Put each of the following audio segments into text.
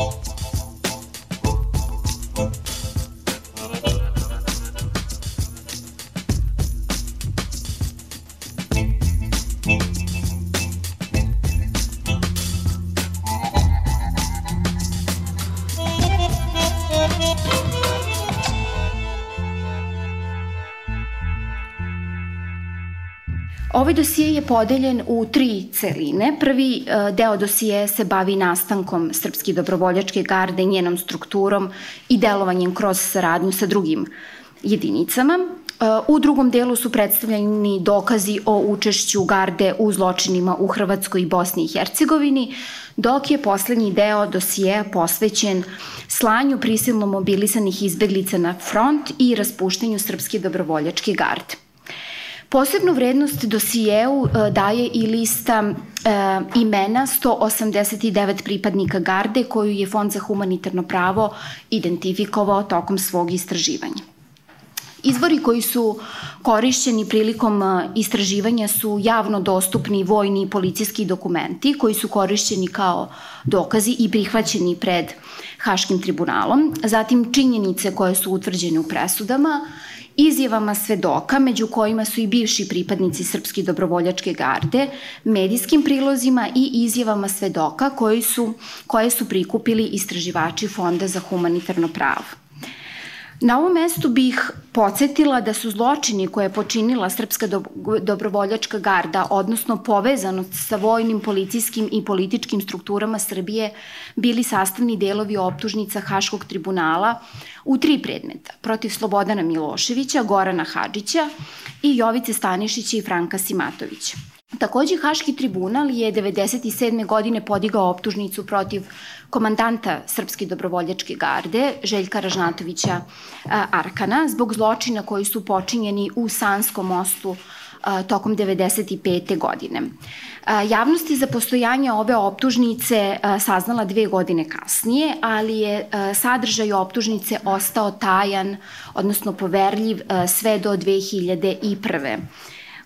fault. Ovaj dosije je podeljen u tri celine. Prvi e, deo dosije se bavi nastankom Srpske dobrovoljačke garde, njenom strukturom i delovanjem kroz saradnju sa drugim jedinicama. E, u drugom delu su predstavljeni dokazi o učešću garde u zločinima u Hrvatskoj i Bosni i Hercegovini, dok je poslednji deo dosijeja posvećen slanju prisilno mobilisanih izbeglica na front i raspuštenju Srpske dobrovoljačke garde. Posebnu vrednost dosijeu e, daje i lista e, imena 189 pripadnika garde koju je Fond za humanitarno pravo identifikovao tokom svog istraživanja. Izvori koji su korišćeni prilikom e, istraživanja su javno dostupni vojni i policijski dokumenti koji su korišćeni kao dokazi i prihvaćeni pred Haškim tribunalom, zatim činjenice koje su utvrđene u presudama izjavama svedoka, među kojima su i bivši pripadnici Srpske dobrovoljačke garde, medijskim prilozima i izjavama svedoka koji su, koje su prikupili istraživači Fonda za humanitarno pravo. Na ovom mestu bih podsjetila da su zločini koje je počinila Srpska dobrovoljačka garda, odnosno povezanost sa vojnim, policijskim i političkim strukturama Srbije, bili sastavni delovi optužnica Haškog tribunala u tri predmeta, protiv Slobodana Miloševića, Gorana Hadžića i Jovice Stanišića i Franka Simatovića. Takođe, Haški tribunal je 97. godine podigao optužnicu protiv komandanta Srpske dobrovoljačke garde, Željka Ražnatovića Arkana, zbog zločina koji su počinjeni u Sanskom mostu tokom 95. godine. Javnosti za postojanje ove optužnice saznala dve godine kasnije, ali je sadržaj optužnice ostao tajan, odnosno poverljiv sve do 2001.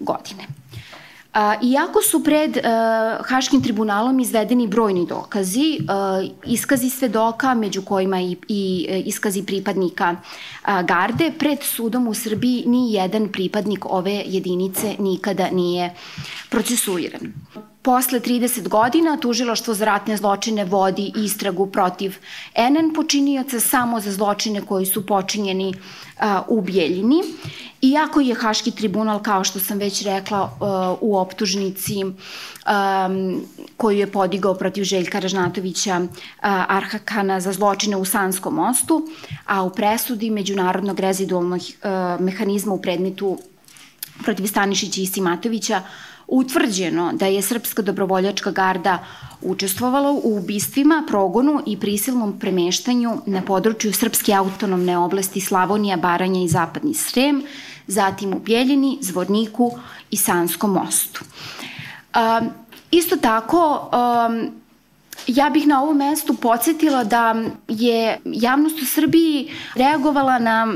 godine. Iako su pred uh, Haškim tribunalom izvedeni brojni dokazi, uh, iskazi svedoka, među kojima i, iskazi pripadnika uh, garde, pred sudom u Srbiji ni jedan pripadnik ove jedinice nikada nije procesuiran. Posle 30 godina tužilaštvo za ratne zločine vodi istragu protiv NN počinioca samo za zločine koji su počinjeni u Bijeljini. Iako je Haški tribunal, kao što sam već rekla, u optužnici koju je podigao protiv Željka Ražnatovića Arhakana za zločine u Sanskom mostu, a u presudi Međunarodnog rezidualnog mehanizma u predmetu protiv Stanišića i Simatovića utvrđeno da je Srpska dobrovoljačka garda učestvovala u ubistvima, progonu i prisilnom premeštanju na području Srpske autonomne oblasti Slavonija, Baranja i Zapadni Srem, zatim u Bjeljini, Zvorniku i Sanskom mostu. Um, isto tako, um, Ja bih na ovom mestu podsjetila da je javnost u Srbiji reagovala na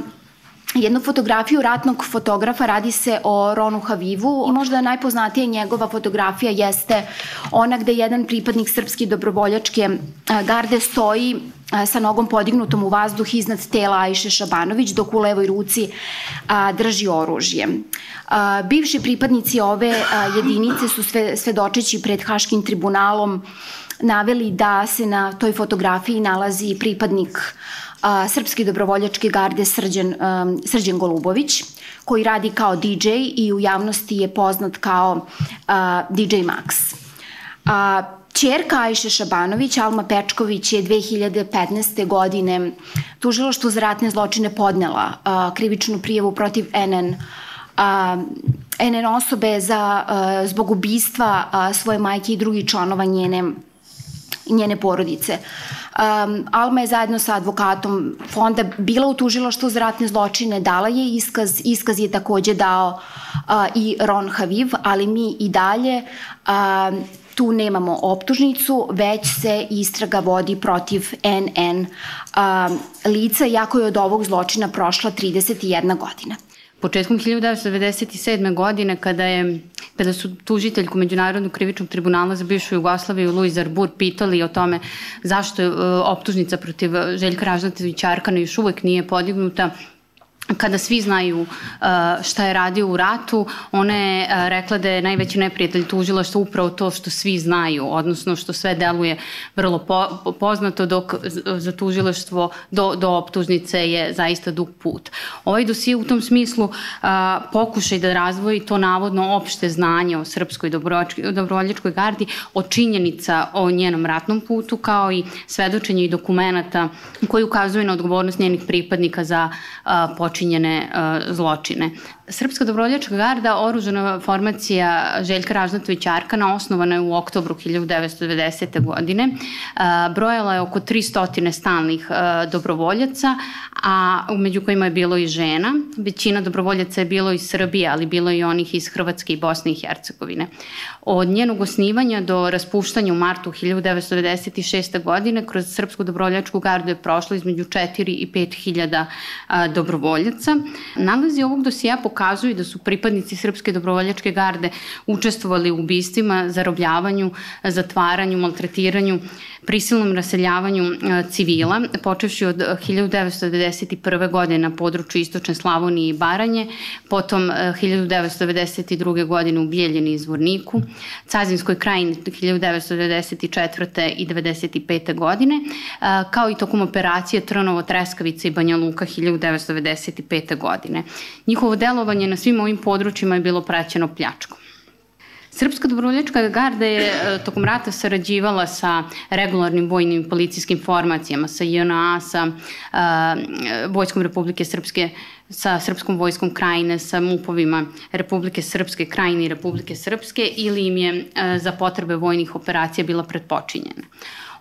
jednu fotografiju ratnog fotografa, radi se o Ronu Havivu i možda najpoznatija njegova fotografija jeste ona gde jedan pripadnik srpske dobrovoljačke garde stoji sa nogom podignutom u vazduh iznad tela Ajše Šabanović, dok u levoj ruci a, drži oružje. A, bivši pripadnici ove a, jedinice su sve, svedočeći pred Haškim tribunalom naveli da se na toj fotografiji nalazi pripadnik a, Srpske dobrovoljačke garde Srđan, a, Srđan Golubović, koji radi kao DJ i u javnosti je poznat kao a, DJ Max. A, Čerka Ajše Šabanović, Alma Pečković je 2015. godine tužiloštvo za ratne zločine podnela a, krivičnu prijevu protiv NN a, NN osobe za, a, zbog ubistva a, svoje majke i drugih članova njene njene porodice. Um, Alma je zajedno sa advokatom fonda bila u tužiloštvu za ratne zločine, dala je iskaz, iskaz je takođe dao uh, i Ron Haviv, ali mi i dalje uh, tu nemamo optužnicu, već se istraga vodi protiv NN uh, lica, jako je od ovog zločina prošla 31 godina. Početkom 1997. godine, kada je kada su tužiteljku Međunarodnog krivičnog tribunala za bivšu Jugoslaviju Luiz Arbur pitali o tome zašto je optužnica protiv Željka Ražnatovića Arkana još uvek nije podignuta, kada svi znaju uh, šta je radio u ratu, ona je uh, rekla da je najveći neprijatelj što upravo to što svi znaju, odnosno što sve deluje vrlo po, poznato, dok za tužilaštvo do, do optužnice je zaista dug put. Ovaj dosije u tom smislu uh, pokušaj da razvoji to navodno opšte znanje o srpskoj dobrovoljačkoj gardi, o činjenica o njenom ratnom putu, kao i svedočenje i dokumenta koji ukazuju na odgovornost njenih pripadnika za počinjenje počinjene uh, zločine. Srpska dobrovoljačka garda, oružana formacija Željka Ražnatovića Arkana, osnovana je u oktobru 1990. godine. Brojala je oko 300 stalnih dobrovoljaca, a među kojima je bilo i žena. Većina dobrovoljaca je bilo iz Srbije, ali bilo i onih iz Hrvatske i Bosne i Hercegovine. Od njenog osnivanja do raspuštanja u martu 1996. godine kroz Srpsku dobrovoljačku gardu je prošlo između 4 i 5 hiljada dobrovoljaca. Nalazi ovog dosija pokazuje pokazuju da su pripadnici Srpske dobrovoljačke garde učestvovali u ubistvima, zarobljavanju, zatvaranju, maltretiranju, prisilnom raseljavanju e, civila, počevši od 1991. godine na području Istočne Slavonije i Baranje, potom 1992. E, godine u Bijeljeni i Zvorniku, Cazinskoj krajini 1994. i 1995. godine, e, kao i tokom operacije Trnovo, Treskavica i Banja Luka 1995. godine. Njihovo delovanje na svim ovim područjima je bilo praćeno pljačkom. Srpska dobrovoljačka garda je e, tokom rata sarađivala sa regularnim vojnim i policijskim formacijama, sa JNA, sa uh, Vojskom Republike Srpske, sa Srpskom vojskom krajine, sa MUP-ovima Republike Srpske krajine i Republike Srpske ili im je uh, za potrebe vojnih operacija bila predpočinjena.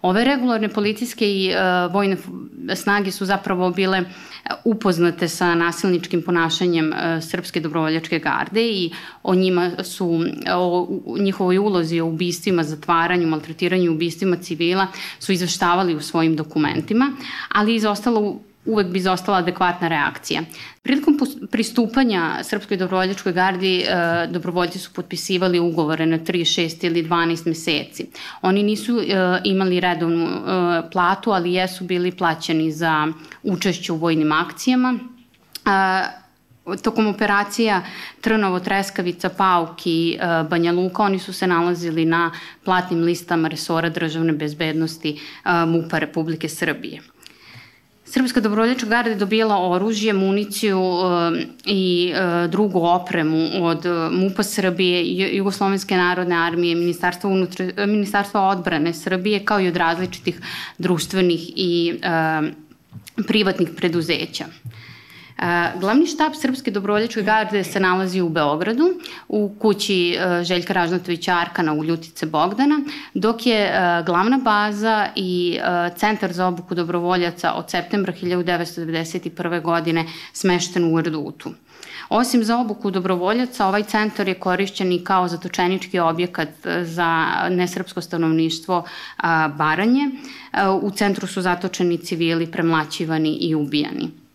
Ove regularne policijske i uh, vojne snage su zapravo bile upoznate sa nasilničkim ponašanjem uh, Srpske dobrovoljačke garde i o njima su, o njihovoj ulozi o ubistvima, zatvaranju, maltretiranju ubistvima civila su izveštavali u svojim dokumentima, ali izostalo uvek bi izostala adekvatna reakcija. Prilikom pristupanja Srpskoj dobrovoljačkoj gardi e, dobrovoljci su potpisivali ugovore na 3, 6 ili 12 meseci. Oni nisu e, imali redovnu e, platu, ali jesu bili plaćeni za učešće u vojnim akcijama. Tokom operacija Trnovo, Treskavica, Pauk i Banja Luka oni su se nalazili na platnim listama resora državne bezbednosti MUPA Republike Srbije. Srpska dobrovoljačka garda je dobijala oružje, municiju e, i e, drugu opremu od e, MUPA Srbije, Jugoslovenske narodne armije, Ministarstva, unutra, Ministarstva odbrane Srbije, kao i od različitih društvenih i privatnih preduzeća. Glavni štab Srpske dobrovoljačke garde se nalazi u Beogradu, u kući e, Željka Ražnatovića Arkana u Ljutice Bogdana, dok je e, glavna baza i e, centar za obuku dobrovoljaca od septembra 1991. godine smešten u Erdutu. Osim za obuku dobrovoljaca, ovaj centar je korišćen i kao zatočenički objekat za nesrpsko stanovništvo Baranje. U centru su zatočeni civili, premlaćivani i ubijani.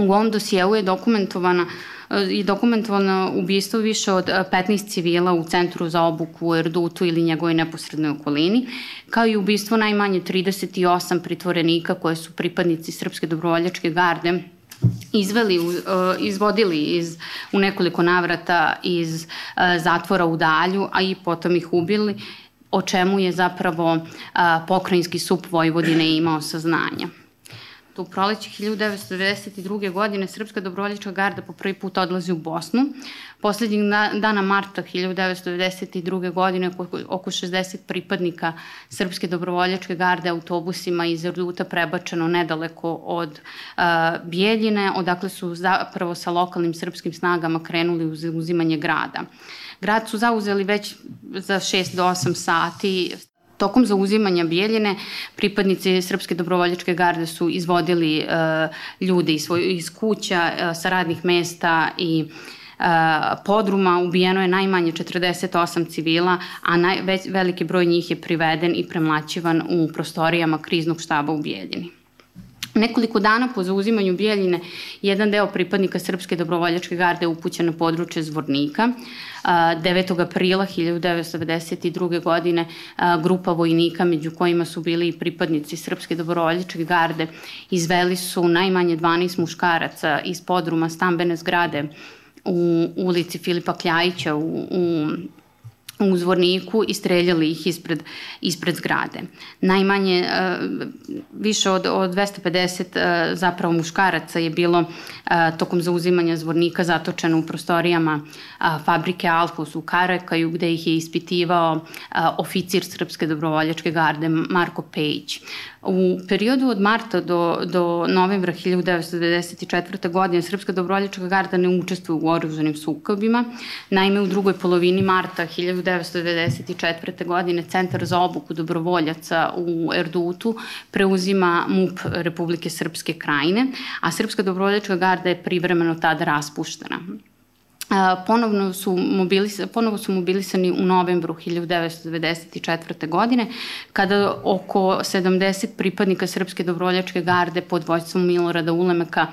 U ovom dosijelu je dokumentovana eh, i dokumentovano ubistvo više od 15 eh, civila u centru za obuku u Erdutu ili njegovoj neposrednoj okolini, kao i ubistvo najmanje 38 pritvorenika koje su pripadnici Srpske dobrovoljačke garde izveli, uh, izvodili iz, u nekoliko navrata iz zatvora u Dalju, a i potom ih ubili, o čemu je zapravo pokrajinski sup Vojvodine imao saznanja. U proleće 1992. godine Srpska dobrovoljačka garda po prvi put odlazi u Bosnu. Poslednjeg dana marta 1992. godine oko 60 pripadnika Srpske dobrovoljačke garde autobusima iz Erduta prebačeno nedaleko od uh, Bijeljine, odakle su zapravo sa lokalnim srpskim snagama krenuli u uzimanje grada. Grad su zauzeli već za 6 do 8 sati, Tokom zauzimanja Bijeljine pripadnici Srpske dobrovoljačke garde su izvodili uh, ljude iz, svoj, iz kuća, uh, sa radnih mesta i uh, podruma. Ubijeno je najmanje 48 civila, a naj, već, veliki broj njih je priveden i premlaćivan u prostorijama kriznog štaba u Bijeljini. Nekoliko dana po zauzimanju Bijeljine, jedan deo pripadnika Srpske dobrovoljačke garde upućen na područje Zvornika. 9. aprila 1992. godine grupa vojnika, među kojima su bili i pripadnici Srpske dobrovoljačke garde, izveli su najmanje 12 muškaraca iz podruma stambene zgrade u ulici Filipa Kljajića u, u u zvorniku i streljali ih ispred, ispred zgrade. Najmanje, e, više od, od 250 e, zapravo muškaraca je bilo e, tokom zauzimanja zvornika zatočeno u prostorijama fabrike Alfos u Karakaju gde ih je ispitivao oficir Srpske dobrovoljačke garde Marko Pejić. U periodu od marta do, do novembra 1994. godine Srpska dobrovoljačka garda ne učestvuje u oruženim sukobima. Naime, u drugoj polovini marta 1994. godine Centar za obuku dobrovoljaca u Erdutu preuzima MUP Republike Srpske krajine, a Srpska dobrovoljačka garda je privremeno tada raspuštena ponovno su, mobilis, ponovo su mobilisani u novembru 1994. godine, kada oko 70 pripadnika Srpske dobrovoljačke garde pod vojstvom Milorada Ulemeka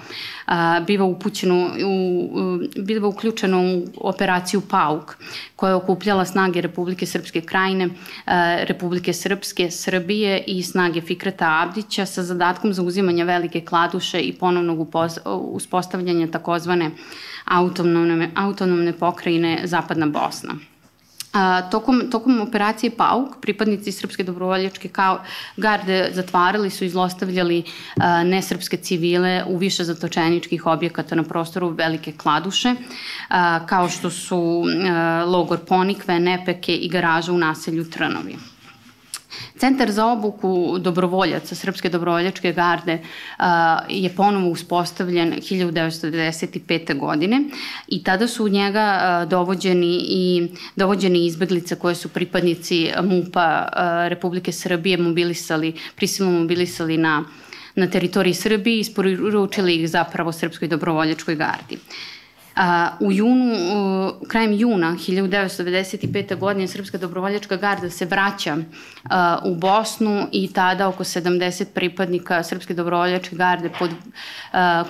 a, biva upućeno, u, biva uključeno u operaciju PAUK, koja je okupljala snage Republike Srpske krajine, a, Republike Srpske, Srbije i snage Fikreta Abdića sa zadatkom za uzimanje velike kladuše i ponovnog uspostavljanja takozvane autonomne pokrajine Zapadna Bosna. A, tokom, tokom operacije PAUK pripadnici Srpske dobrovoljačke kao garde zatvarali su i zlostavljali a, nesrpske civile u više zatočeničkih objekata na prostoru Velike Kladuše, a, kao što su a, logor Ponikve, Nepeke i garaža u naselju Trnovi. Centar za obuku dobrovoljaca Srpske dobrovoljačke garde a, je ponovo uspostavljen 1995. godine i tada su u njega a, dovođeni i dovođeni izbeglice koje su pripadnici MUPA a, Republike Srbije mobilisali, prisilno mobilisali na na teritoriji Srbije i isporučili ih zapravo Srpskoj dobrovoljačkoj gardi. A, u junu, uh, krajem juna 1995. godine Srpska dobrovoljačka garda se vraća u Bosnu i tada oko 70 pripadnika Srpske dobrovoljačke garde pod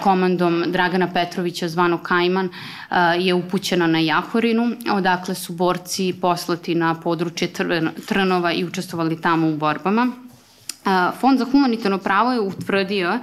komandom Dragana Petrovića zvano Kajman je upućena na Jahorinu, odakle su borci poslati na područje Trnova i učestvovali tamo u borbama. Fond za humanitarno pravo je utvrdio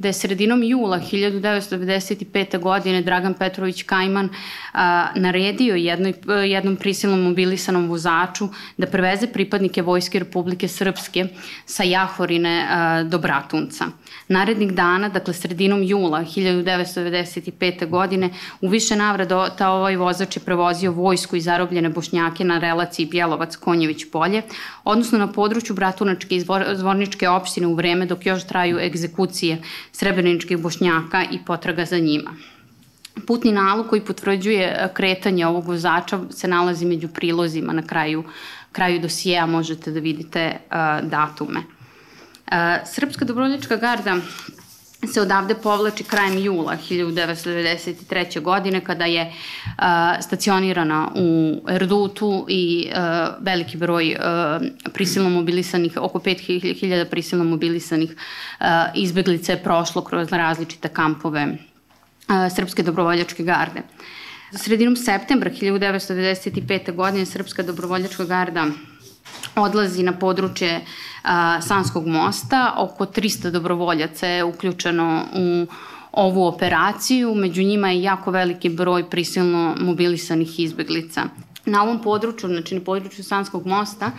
da je sredinom jula 1995. godine Dragan Petrović Kajman a, naredio jednoj, jednom prisilnom mobilisanom vozaču da preveze pripadnike Vojske Republike Srpske sa Jahorine a, do Bratunca. Narednih dana, dakle sredinom jula 1995. godine, u više navrata ovaj vozač je prevozio vojsku i zarobljene bošnjake na relaciji Bjelovac-Konjević polje, odnosno na području Bratunačke i Zvorničke opštine u vreme dok još traju egzekucije srebreničkih bošnjaka i potraga za njima. Putni nalog koji potvrđuje kretanje ovog vozača se nalazi među prilozima na kraju, kraju dosijeja, možete da vidite uh, datume. Uh, Srpska dobrovoljačka garda se odavde povlači krajem jula 1993. godine kada je uh, stacionirana u Erdutu i uh, veliki broj uh, prisilno mobilisanih, oko 5000 prisilno mobilisanih uh, izbeglice je prošlo kroz različite kampove uh, Srpske dobrovoljačke garde. Sredinom septembra 1995. godine Srpska dobrovoljačka garda odlazi na područje a, Sanskog mosta. Oko 300 dobrovoljaca je uključeno u ovu operaciju, među njima je jako veliki broj prisilno mobilisanih izbeglica. Na ovom području, znači na području Sanskog mosta,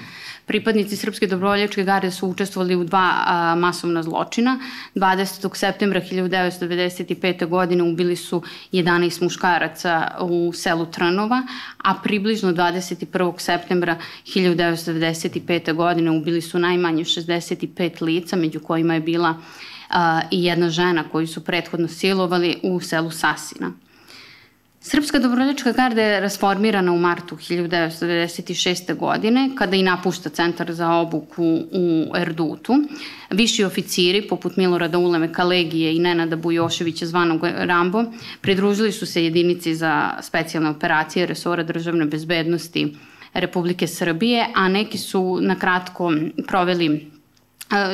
pripadnici Srpske dobrovoljačke garde su učestvovali u dva a, masovna zločina. 20. septembra 1995. godine ubili su 11 muškaraca u selu Trnova, a približno 21. septembra 1995. godine ubili su najmanje 65 lica, među kojima je bila a, i jedna žena koju su prethodno silovali u selu Sasina. Srpska dobrovoljačka garda je rasformirana u martu 1996. godine, kada i napušta centar za obuku u Erdutu. Viši oficiri, poput Milorada Uleme Kalegije i Nenada Bujoševića zvanog Rambo, pridružili su se jedinici za specijalne operacije resora državne bezbednosti Republike Srbije, a neki su na kratko proveli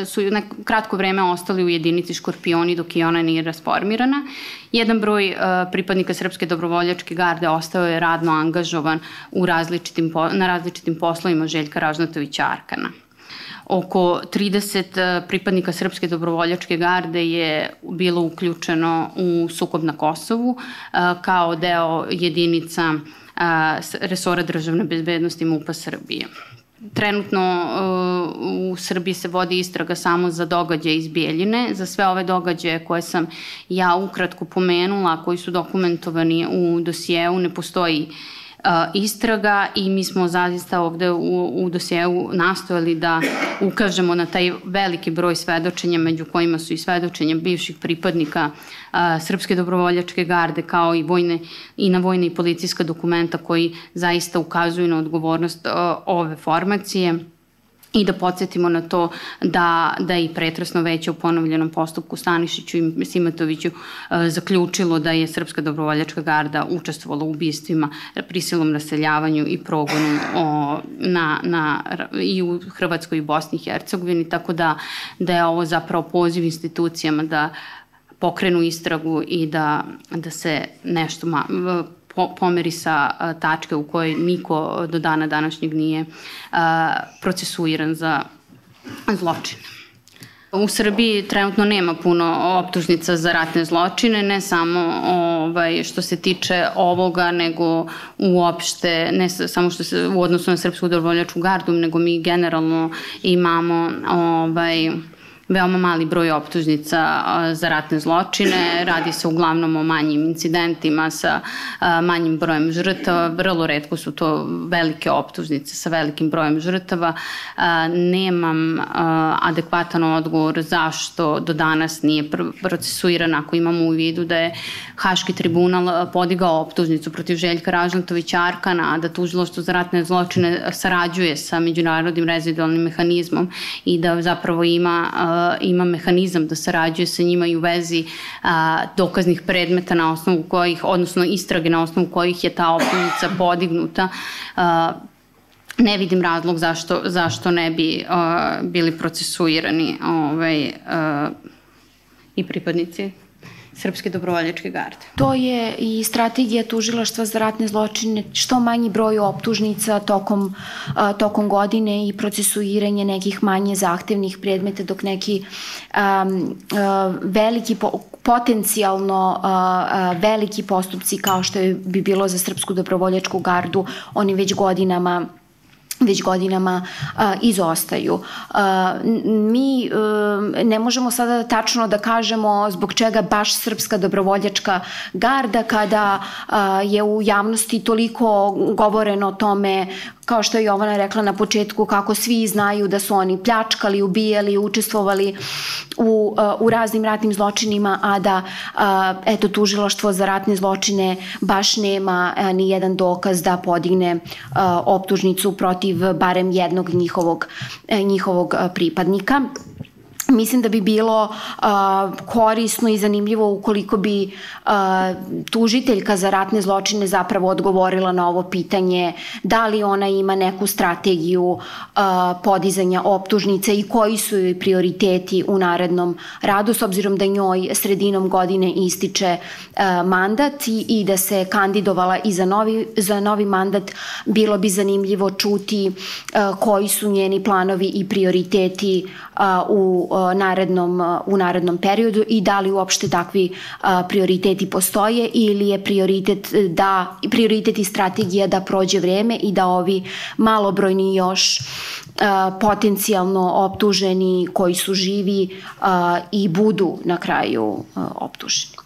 su na kratko vreme ostali u jedinici Škorpioni dok i ona nije rasformirana. Jedan broj pripadnika Srpske dobrovoljačke garde ostao je radno angažovan u različitim, na različitim poslovima Željka Ražnatovića Arkana. Oko 30 pripadnika Srpske dobrovoljačke garde je bilo uključeno u sukob na Kosovu kao deo jedinica resora državne bezbednosti MUPA Srbije. Trenutno uh, u Srbiji se vodi istraga samo za događaje iz Bijeljine. Za sve ove događaje koje sam ja ukratko pomenula, koji su dokumentovani u dosijeu, ne postoji uh, istraga i mi smo zaista ovde u, u dosjeu nastojali da ukažemo na taj veliki broj svedočenja među kojima su i svedočenja bivših pripadnika a, Srpske dobrovoljačke garde kao i, vojne, i na vojne i policijska dokumenta koji zaista ukazuju na odgovornost a, ove formacije i da podsjetimo na to da, da i pretresno veće u ponovljenom postupku Stanišiću i Simatoviću e, zaključilo da je Srpska dobrovoljačka garda učestvovala u ubistvima, prisilom raseljavanju i progonu o, na, na, i u Hrvatskoj i Bosni i Hercegovini, tako da, da je ovo zapravo poziv institucijama da pokrenu istragu i da, da se nešto ma, pomeri sa tačke u kojoj niko do dana današnjeg nije procesuiran za zločine. U Srbiji trenutno nema puno optužnica za ratne zločine, ne samo ovaj, što se tiče ovoga, nego uopšte, ne samo što se u odnosu na Srpsku dobrovoljačku gardu, nego mi generalno imamo ovaj, veoma mali broj optužnica za ratne zločine, radi se uglavnom o manjim incidentima sa manjim brojem žrtava, vrlo redko su to velike optužnice sa velikim brojem žrtava. Nemam adekvatan odgovor zašto do danas nije procesuiran ako imamo u vidu da je Haški tribunal podigao optužnicu protiv Željka Ražnatovića Arkana, a da tužiloštvo za ratne zločine sarađuje sa međunarodnim rezidualnim mehanizmom i da zapravo ima ima mehanizam da sarađuje sa njima i u vezi a, dokaznih predmeta na osnovu kojih, odnosno istrage na osnovu kojih je ta optužnica podignuta. A, ne vidim razlog zašto, zašto ne bi a, bili procesuirani ovaj, a, i pripadnici Srpske dobrovoljačke garde. To je i strategija tužilaštva za ratne zločine, što manji broj optužnica tokom, a, tokom godine i procesuiranje nekih manje zahtevnih predmeta dok neki a, a, veliki po, potencijalno veliki postupci kao što je bi bilo za Srpsku dobrovoljačku gardu, oni već godinama već godinama a, izostaju. A, mi a, ne možemo sada tačno da kažemo zbog čega baš Srpska dobrovoljačka garda kada a, je u javnosti toliko govoreno o tome kao što je Jovana rekla na početku, kako svi znaju da su oni pljačkali, ubijali, učestvovali u, uh, u raznim ratnim zločinima, a da uh, eto tužilaštvo za ratne zločine baš nema uh, ni jedan dokaz da podigne optužnicu protiv barem jednog njihovog, njihovog pripadnika. Mislim da bi bilo uh, korisno i zanimljivo ukoliko bi uh, tužiteljka za ratne zločine zapravo odgovorila na ovo pitanje da li ona ima neku strategiju uh, podizanja optužnice i koji su joj prioriteti u narednom radu s obzirom da njoj sredinom godine ističe uh, mandat i, i da se kandidovala i za novi, za novi mandat bilo bi zanimljivo čuti uh, koji su njeni planovi i prioriteti uh, u narednom, u narednom periodu i da li uopšte takvi prioriteti postoje ili je prioritet, da, prioritet i strategija da prođe vreme i da ovi malobrojni još potencijalno optuženi koji su živi i budu na kraju optuženi.